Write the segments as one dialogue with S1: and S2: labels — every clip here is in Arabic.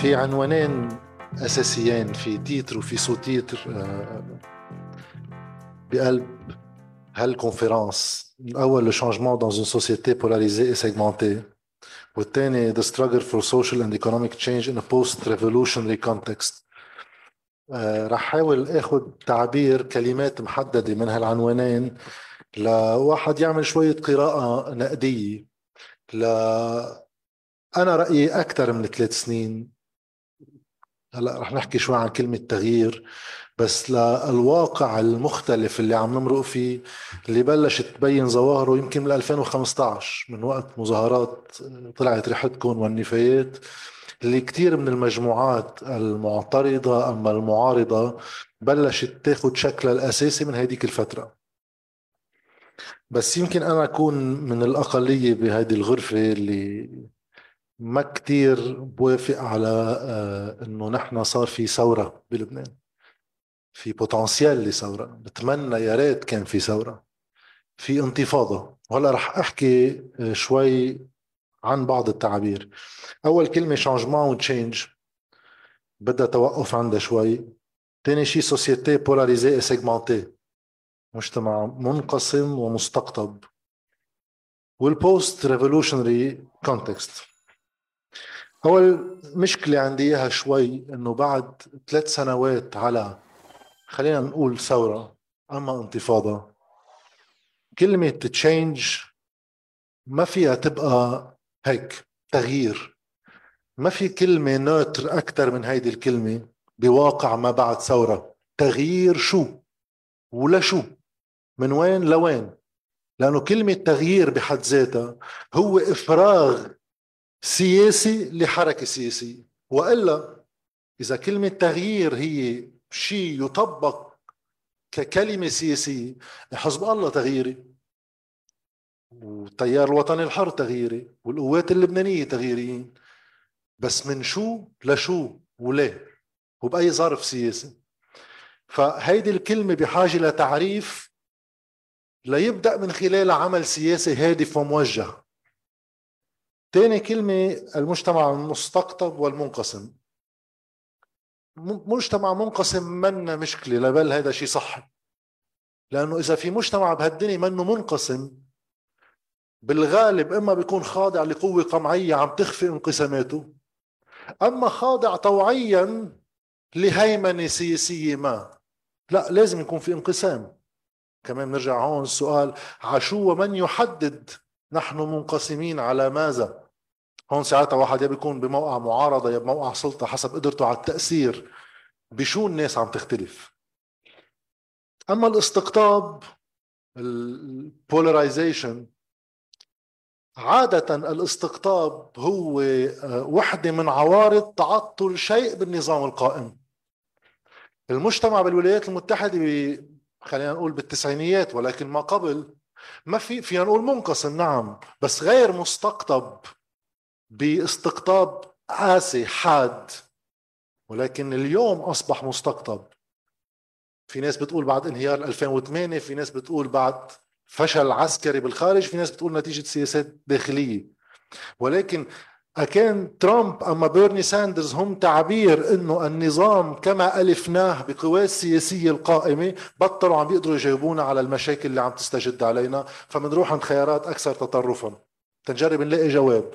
S1: في عنوانين أساسيين في titre وفي sous-titre آه، بقلب هال conférence الأول le changement dans une société polarisée et segmentée والثاني The Struggle for Social and Economic Change in a Post-Revolutionary Context. راح احاول اخذ تعبير كلمات محددة من هالعنوانين. لواحد يعمل شوية قراءة نقدية. ل أنا رأيي أكثر من ثلاث سنين. هلا رح نحكي شوي عن كلمة تغيير بس للواقع المختلف اللي عم نمرق فيه اللي بلشت تبين ظواهره يمكن من 2015 من وقت مظاهرات طلعت ريحتكم والنفايات اللي كثير من المجموعات المعترضة أما المعارضة بلشت تاخد شكلها الأساسي من هذيك الفترة. بس يمكن أنا أكون من الأقلية بهذه الغرفة اللي ما كتير بوافق على آه، إنه نحن صار في ثورة بلبنان. في potentiel لثورة. بتمنى يا ريت كان في ثورة. في انتفاضة. وهلا رح أحكي آه، شوي عن بعض التعابير. أول كلمة changement و change بدها توقف عندها شوي. ثاني شيء société polarisée segmentée مجتمع منقسم ومستقطب. وال post-revolutionary context اول مشكله عندي إياها شوي إنه بعد ثلاث سنوات على خلينا نقول ثورة أما انتفاضة كلمة change ما فيها تبقى هيك تغيير. ما في كلمة neutre أكثر من هيدي الكلمة بواقع ما بعد ثورة. تغيير شو؟ ولا شو؟ من وين لوين؟ لأنه كلمة تغيير بحد ذاتها هو إفراغ سياسي لحركة سياسية. وإلا إذا كلمة تغيير هي شيء يطبق ككلمة سياسية حزب الله تغييري والتيار الوطني الحر تغييري والقوات اللبنانية تغييريين. بس من شو لشو وليه وبأي ظرف سياسي. فهيدي الكلمة بحاجة لتعريف ليبدأ من خلال عمل سياسي هادف وموجه. تاني كلمة المجتمع المستقطب والمنقسم. مجتمع منقسم منا مشكلة بل هذا شيء صحي لأنه إذا في مجتمع بهالدنيا منه منقسم بالغالب إما بيكون خاضع لقوة قمعية عم تخفي انقساماته أما خاضع طوعيا لهيمنة سياسية ما لا لازم يكون في انقسام. كمان نرجع هون السؤال عشو ومن يحدد نحن منقسمين على ماذا؟ هون ساعتها واحد يا بيكون بموقع معارضة يا بموقع سلطة حسب قدرته على التأثير بشو الناس عم تختلف. أما الاستقطاب البولاريزيشن عادة الاستقطاب هو آه، وحدة من عوارض تعطل شيء بالنظام القائم. المجتمع بالولايات المتحدة خلينا نقول بالتسعينيات ولكن ما قبل ما في فينا نقول منقسم نعم بس غير مستقطب باستقطاب قاسي حاد ولكن اليوم أصبح مستقطب. في ناس بتقول بعد انهيار 2008 في ناس بتقول بعد فشل عسكري بالخارج في ناس بتقول نتيجة سياسات داخلية. ولكن أكان ترامب أما بيرني ساندرز هم تعبير أنه النظام كما ألفناه بقوى السياسية القائمة بطلوا عم بيقدروا يجاوبونا على المشاكل اللي عم تستجد علينا فمنروح عند خيارات أكثر تطرفا. تنجرب نلاقي جواب.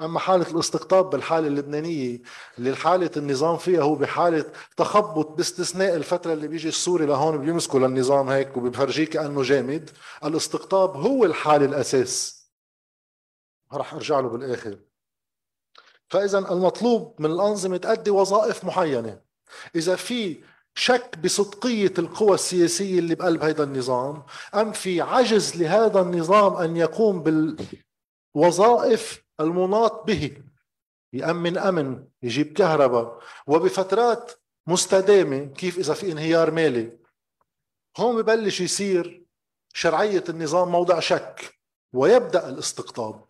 S1: أما حالة الاستقطاب بالحالة اللبنانية اللي حالة النظام فيها هو بحالة تخبط باستثناء الفترة اللي بيجي السوري لهون بيمسكوا للنظام هيك وبيفرجيه كأنه جامد الاستقطاب هو الحاله الأساس. رح أرجع له بالآخر. فإذا المطلوب من الأنظمة تؤدي وظائف معينه إذا في شك بصدقية القوى السياسية اللي بقلب هذا النظام أم في عجز لهذا النظام أن يقوم بالوظائف المناط به يأمن أمن يجيب كهرباء وبفترات مستدامة كيف إذا في انهيار مالي. هون ببلش يصير شرعية النظام موضع شك ويبدأ الاستقطاب.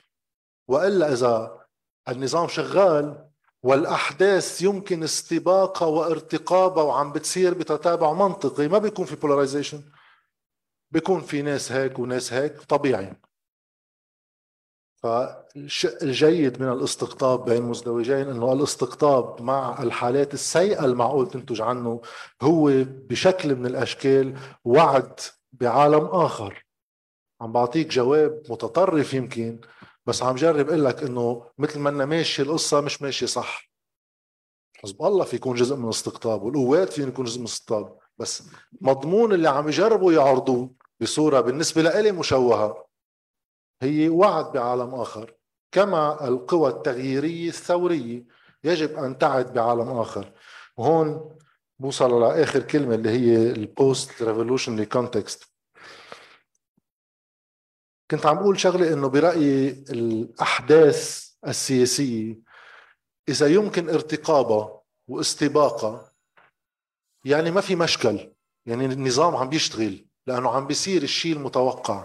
S1: وإلا إذا النظام شغال والأحداث يمكن استباقها وارتقابها وعم بتصير بتتابع منطقي. ما بيكون في بولاريزيشن بيكون في ناس هيك وناس هيك طبيعي. فالجيد من الاستقطاب بين مزدوجين إنه الاستقطاب مع الحالات السيئة المعقول تنتج عنه هو بشكل من الأشكال وعد بعالم آخر. عم بعطيك جواب متطرف يمكن بس عم جرب أقول لك إنه مثل ما أنا ماشي القصة مش ماشي صح. حزب الله في يكون جزء من الاستقطاب والقوات في يكون جزء من الاستقطاب بس مضمون اللي عم يجربوا يعرضوه بصورة بالنسبة لإلي مشوهة. هي وعد بعالم آخر كما القوى التغييرية الثورية يجب أن تعد بعالم آخر. وهون بوصل لاخر كلمة اللي هي ال post-revolutionary context كنت عم أقول شغلة إنه برأيي الأحداث السياسية إذا يمكن ارتقابها واستباقها يعني ما في مشكل. يعني النظام عم بيشتغل لأنه عم بيصير الشيء المتوقع.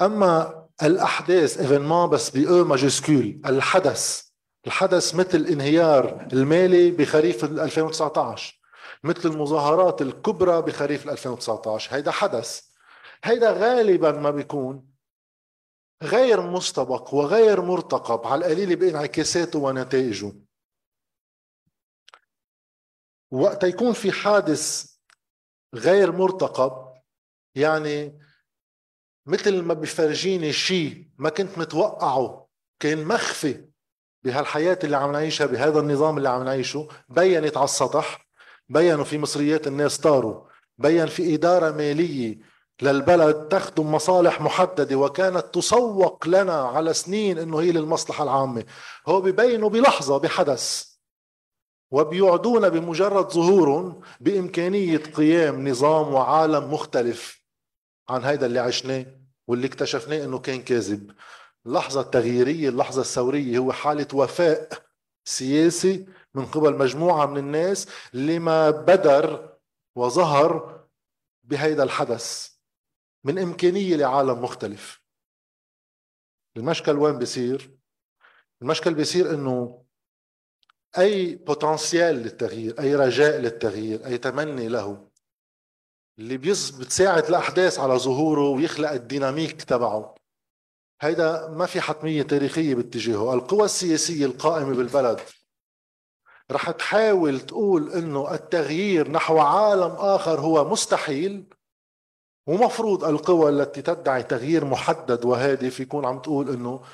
S1: أما الأحداث événement بس بـ E majuscule الحدث الحدث مثل انهيار المالي بخريف 2019 مثل المظاهرات الكبرى بخريف 2019 هيدا حدث. هيدا غالبا ما بيكون غير مستبق وغير مرتقب. على القليل بانعكاساته ونتائجه. وقت يكون في حادث غير مرتقب يعني مثل ما بفرجيني شيء ما كنت متوقعه كان مخفي بهالحياة اللي عم نعيشها بهذا النظام اللي عم نعيشه. بينت على السطح بينوا في مصريات الناس طاروا بين في إدارة مالية للبلد تخدم مصالح محددة وكانت تسوق لنا على سنين إنه هي للمصلحة العامة. هو ببينوا بلحظة بحدث. وبيوعدونا بمجرد ظهورهم بإمكانية قيام نظام وعالم مختلف عن هيدا اللي عشناه واللي اكتشفناه إنه كان كاذب. اللحظة التغييرية اللحظة الثورية هو حالة وفاء سياسي من قبل مجموعة من الناس لما بدر وظهر بهيدا الحدث. من إمكانية لعالم مختلف. المشكل وين بيصير؟ المشكل بيصير إنه أي بوتنسيال للتغيير أي رجاء للتغيير أي تمني له اللي بتساعد الأحداث على ظهوره ويخلق الديناميك تبعه. هيدا ما في حتمية تاريخية باتجاهه. القوى السياسية القائمة بالبلد رح تحاول تقول إنه التغيير نحو عالم آخر هو مستحيل. ومفروض القوى التي تدعي تغيير محدد وهادف يكون عم تقول إنه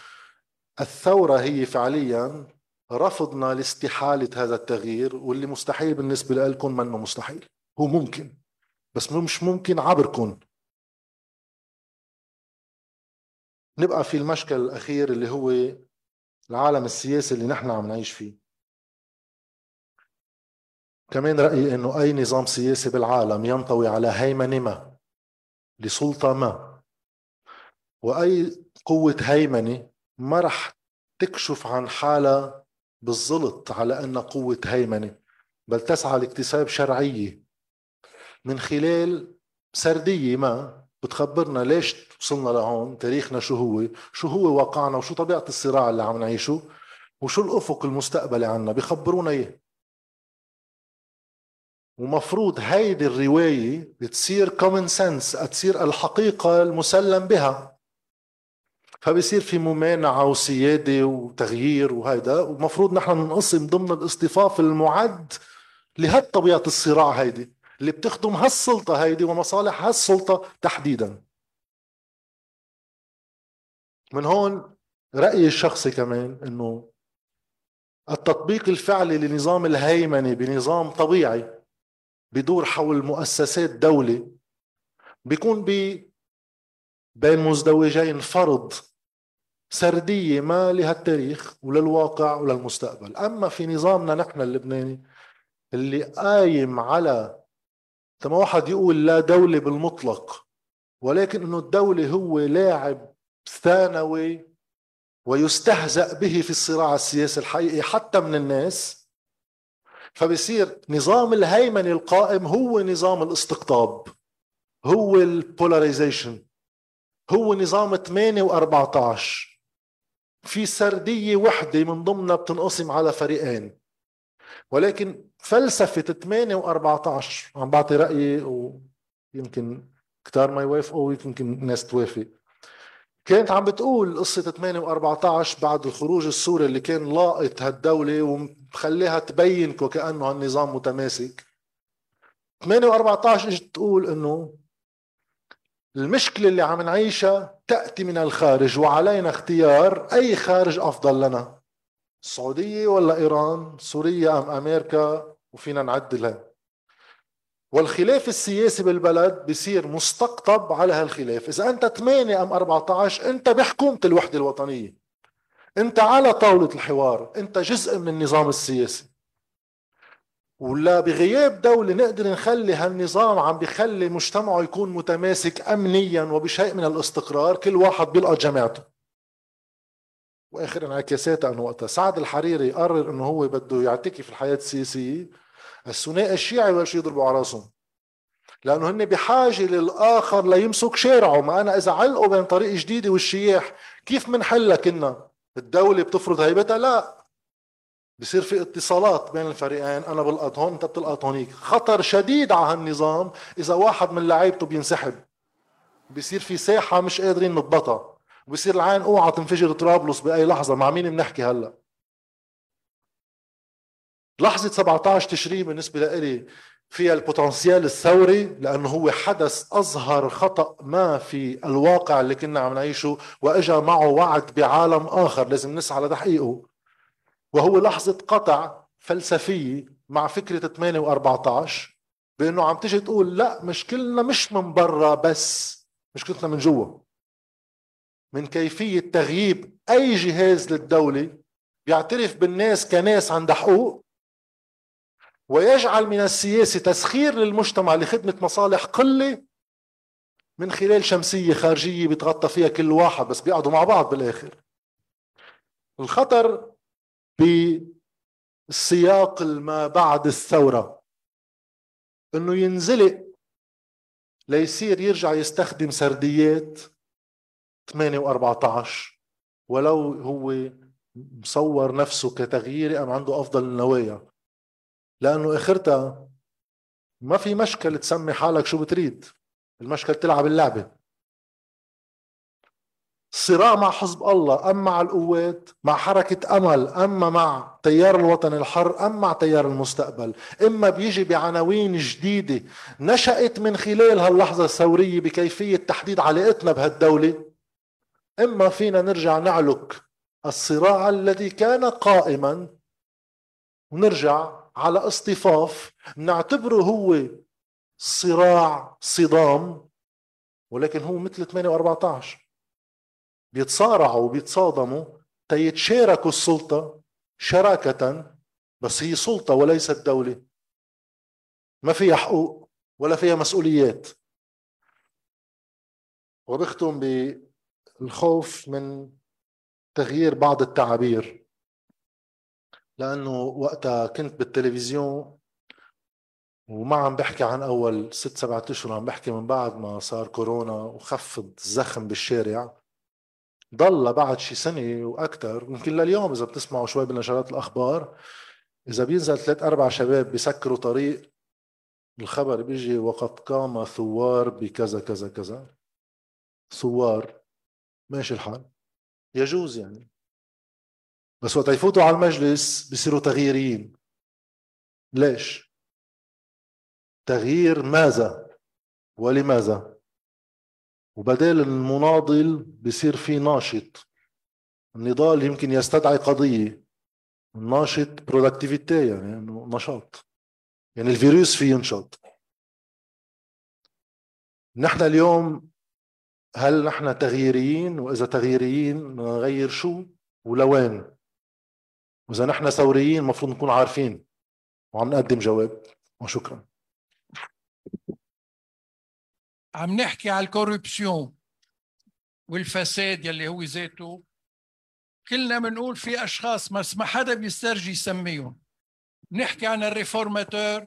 S1: الثورة هي فعليا رفضنا لاستحالة هذا التغيير واللي مستحيل بالنسبة لكم منه مستحيل. هو ممكن بس مش ممكن عبركم. نبقى في المشكل الأخير اللي هو العالم السياسي اللي نحن عم نعيش فيه. كمان رأيي أنه أي نظام سياسي بالعالم ينطوي على هيمنة ما لسلطة ما. وأي قوة هيمنة ما رح تكشف عن حالها بالزلط على أنها قوة هيمنة بل تسعى لاكتساب شرعية. من خلال سردية ما بتخبرنا ليش وصلنا لهون تاريخنا شو هو شو هو واقعنا وشو طبيعة الصراع اللي عم نعيشه وشو الأفق المستقبلي عنا بخبرونا إياه. ومفروض هيدي الرواية تصير كومن سنس تصير الحقيقة المسلم بها. فبصير في ممانعة وسيادة وتغيير وهيدا. ومفروض نحن ننقسم ضمن الاصطفاف المعد لهالطبيعة الصراع هيدي اللي بتخدم هالسلطة هيدي ومصالح هالسلطة تحديدا. من هون رأيي الشخصي كمان إنه التطبيق الفعلي لنظام الهيمنة بنظام طبيعي بدور حول مؤسسات دولة بيكون بي بين مزدوجين فرض سردية ما لهالتاريخ وللواقع وللمستقبل. أما في نظامنا نحن اللبناني اللي قايم على تما واحد يقول لا دولة بالمطلق ولكن إنه الدولة هو لاعب ثانوي ويستهزأ به في الصراع السياسي الحقيقي حتى من الناس فبصير نظام الهيمنة القائم هو نظام الاستقطاب هو البولاريزيشن هو نظام 8 و14 في سردية وحدة من ضمنها بتنقسم على فريقين. ولكن فلسفة 8 و14 عم بعطي رأيي ويمكن كتار ما يوافقوا ويمكن الناس توافق. كانت عم بتقول قصة 8 و14 بعد الخروج السوري اللي كان لاقط هالدولة ومخليها تبين وكأنه هالنظام متماسك. 8 و14 إجت تقول إنه المشكلة اللي عم نعيشها تأتي من الخارج وعلينا اختيار أي خارج أفضل لنا. السعودية ولا إيران سوريا أم أمريكا؟ وفينا نعدلها. والخلاف السياسي بالبلد بصير مستقطب على هالخلاف. إذا أنت 8 أم 14 أنت بحكومة الوحدة الوطنية. أنت على طاولة الحوار أنت جزء من النظام السياسي. ولا بغياب دولة نقدر نخلي هالنظام عم بخلي مجتمعه يكون متماسك أمنيا وبشيء من الاستقرار كل واحد بيلقى جماعته وآخر انعكاساتها انه وقتها سعد الحريري قرر إنه هو بده يعتكي في الحياة السياسية. الثنائي الشيعي بلشوا يضربوا على راسهم. لأنه هن بحاجة للآخر ليمسك شارعه ما أنا إذا علقوا بين طريق جديدة والشياح كيف منحلها كنا؟ الدولة بتفرض هيبتها؟ لا. بصير في اتصالات بين الفريقين. أنا بلقط هون أنت بتلقط هونيك. خطر شديد على هالنظام. إذا واحد من لعيبته بينسحب بصير في ساحة مش قادرين نضبطها وبصير العين أوعى تنفجر طرابلس بأي لحظة. مع مين بنحكي هلأ؟ لحظة 17 تشرين بالنسبة لإلي فيها البوتنسيال الثوري لأنه هو حدث أظهر خطأ ما في الواقع اللي كنا عم نعيشه وإجا معه وعد بعالم آخر لازم نسعى لتحقيقه. وهو لحظة قطع فلسفية مع فكرة 8 و14 بأنه عم تيجي تقول لا مشكلنا مش من برا بس مشكلتنا من جوا. من كيفية تغييب أي جهاز للدولة بيعترف بالناس كناس عندها حقوق ويجعل من السياسة تسخير للمجتمع لخدمة مصالح قلة من خلال شمسية خارجية بيتغطى فيها كل واحد بس بيقعدوا مع بعض بالآخر. الخطر بالسياق ما بعد الثورة إنه ينزلق ليصير يرجع يستخدم سرديات 8 و14 ولو هو مصور نفسه كتغييري أم عنده أفضل النوايا لأنه آخرتها ما في مشكل تسمي حالك شو بتريد المشكل تلعب اللعبة. الصراع مع حزب الله أم مع القوات مع حركة أمل أما مع تيار الوطن الحر أم مع تيار المستقبل. إما بيجي بعناوين جديدة نشأت من خلال هاللحظة الثورية بكيفية تحديد علاقتنا بهالدولة إما فينا نرجع نعلك الصراع الذي كان قائما ونرجع على اصطفاف نعتبره هو صراع صدام ولكن هو مثل 8 و14 بيتصارعوا وبيتصادموا تيتشاركوا السلطة شراكة بس هي سلطة وليست دولة. ما فيها حقوق ولا فيها مسؤوليات. وبختم بالخوف من تغيير بعض التعابير. لأنه وقتها كنت بالتلفزيون وما عم بحكي عن أول ست سبعة أشهر عم بحكي من بعد ما صار كورونا وخفض الزخم بالشارع. ضل بعد شي سنة وأكثر يمكن لليوم إذا بتسمعوا شوي بنشرات الأخبار إذا بينزل ثلاث أربع شباب بيسكروا طريق الخبر بيجي وقد قام ثوار بكذا كذا كذا. ثوار. ماشي الحال. يجوز يعني. بس وقت يفوتوا على المجلس بيصيروا تغييريين ليش؟ تغيير ماذا؟ ولماذا؟ وبدال المناضل بصير في ناشط. النضال يمكن يستدعي قضية. الناشط productivité يعني إنه نشاط. يعني الفيروس فيه ينشط. نحن اليوم هل نحن تغييريين؟ وإذا تغييريين نغير شو؟ ولوين؟ واذا نحن ثوريين المفروض نكون عارفين وعم نقدم جواب. وشكرا.
S2: عم نحكي على ال corruption والفساد يلي هو ذاته. كلنا بنقول في أشخاص بس ما حدا بيسترجي يسميهم. نحكي عن ال réformateurs.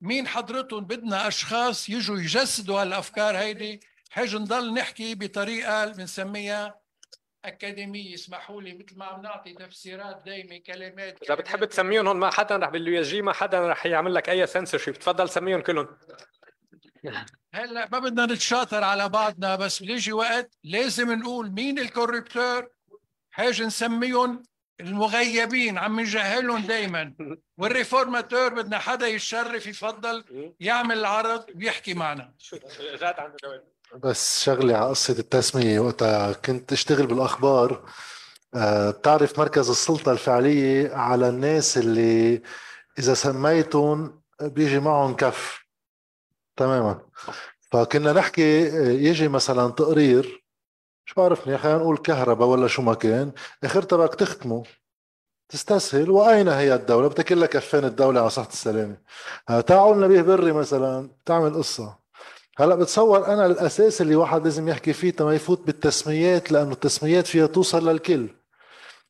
S2: مين حضرتهم؟ بدنا أشخاص يجوا يجسدوا هالأفكار هيدي. حاجة نضل نحكي بطريقة بنسميها اكاديميه اسمحوا لي مثل ما عم نعطي تفسيرات دايمة كلمات
S3: إذا بتحب تسميهم هون ما حدا رح بال USJ ما حدا رح يعمل لك أي سنسورشيب تفضل سميهم كلهم.
S2: هلأ ما بدنا نتشاطر على بعضنا بس بيجي وقت لازم نقول مين الكوربتور حاجة نسميهم المغيبين عم نجهلهم دائما والريفورماتور بدنا حدا يتشرف يفضل يعمل العرض ويحكي معنا.
S1: بس شغلة على قصة التسمية وقتها كنت أشتغل بالأخبار. آه، بتعرف مركز السلطة الفعلية على الناس اللي إذا سميتهم بيجي معهم كف. تماما. فكنا نحكي آه، يجي مثلا تقرير. مش بعرفني خلينا نقول كهرباء ولا شو ما كان. اخرتها بدك تختمه. تستسهل وأين هي الدولة؟ بتاكل لك كفين الدولة على صحة السلامة. آه، تعال نبيه بري مثلا تعمل قصة. هلا بتصور أنا الأساس اللي واحد لازم يحكي فيه تما يفوت بالتسميات لأنه التسميات فيها توصل للكل.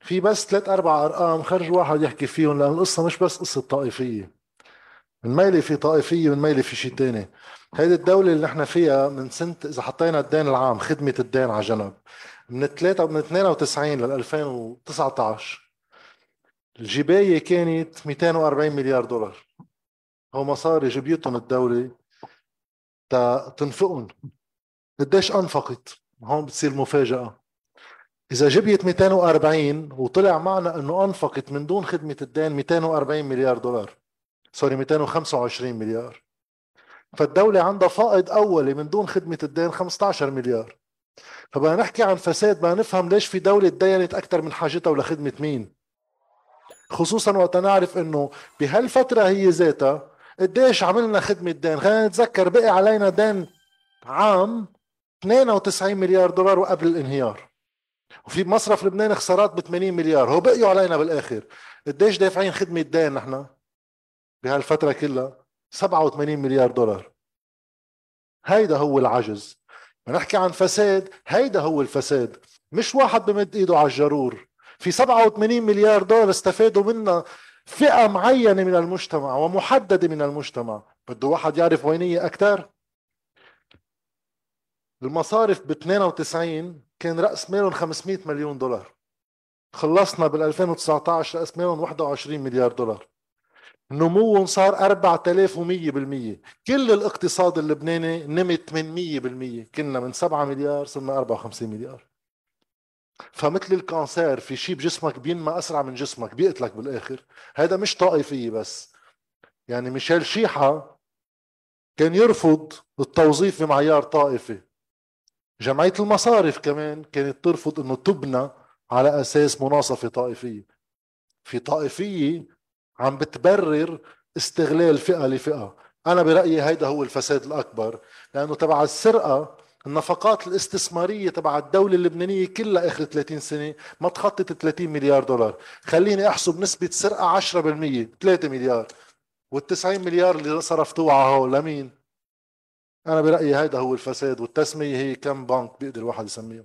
S1: في بس ثلاث أربع أرقام خرج واحد يحكي فيهم لأن القصة مش بس قصة طائفية. من ميلي في طائفية من ميلي في شيء ثاني هيدي الدولة اللي نحن فيها من سنة إذا حطينا الدين العام خدمة الدين على جنب. من 3 من 92 لل 2019 الجباية كانت 240 مليار دولار. هو مصاري جبيتهم الدولة. تنفقهم قديش أنفقت؟ هون بتصير مفاجأة. إذا جبيت 240 وطلع معنا إنه أنفقت من دون خدمة الدين 240 مليار دولار. سوري 225 مليار. فالدولة عندها فائض أولي من دون خدمة الدين 15 مليار. فبدنا نحكي عن فساد بدنا نفهم ليش في دولة تدينت أكثر من حاجتها ولخدمة مين. خصوصا وقت نعرف إنه بهالفترة هي ذاتها قديش عملنا خدمة دين. خلينا نتذكر بقي علينا دين عام 92 مليار دولار وقبل الانهيار. وفي مصرف لبنان خسارات ب 80 مليار. هو بقيوا علينا بالآخر. قديش دافعين خدمة دين نحن بهالفترة كلها؟ 87 مليار دولار. هيدا هو العجز. نحكي عن فساد هيدا هو الفساد. مش واحد بمد إيده على الجرور. في 87 مليار دولار استفادوا منها فئة معينة من المجتمع ومحددة من المجتمع. بده واحد يعرف وين هي أكثر المصارف ب 92 كان رأس مالهم 500 مليون دولار. خلصنا بال 2019 رأس مالهم 21 مليار دولار. نموهم صار 4100% كل الاقتصاد اللبناني نمت 800% كنا من 7 مليار صرنا 54 مليار. فمثل الكانسير في شيء بجسمك بينمى أسرع من جسمك بيقتلك بالآخر. هذا مش طائفيه بس. يعني ميشيل شيحة كان يرفض التوظيف بمعيار طائفي. جمعية المصارف كمان كانت ترفض إنه تبنى على أساس مناصفة طائفية. في طائفية عم بتبرر استغلال فئة لفئة. أنا برأيي هيدا هو الفساد الأكبر لأنه تبع السرقة النفقات الاستثمارية تبع الدولة اللبنانية كلها آخر 30 سنة ما تخطت 30 مليار دولار. خليني أحسب نسبة سرقة 10% 3 مليار. وال90 مليار اللي صرفتوها على هول لمين؟ أنا برأيي هيدا هو الفساد والتسمية هي كم بنك بيقدر الواحد يسميهم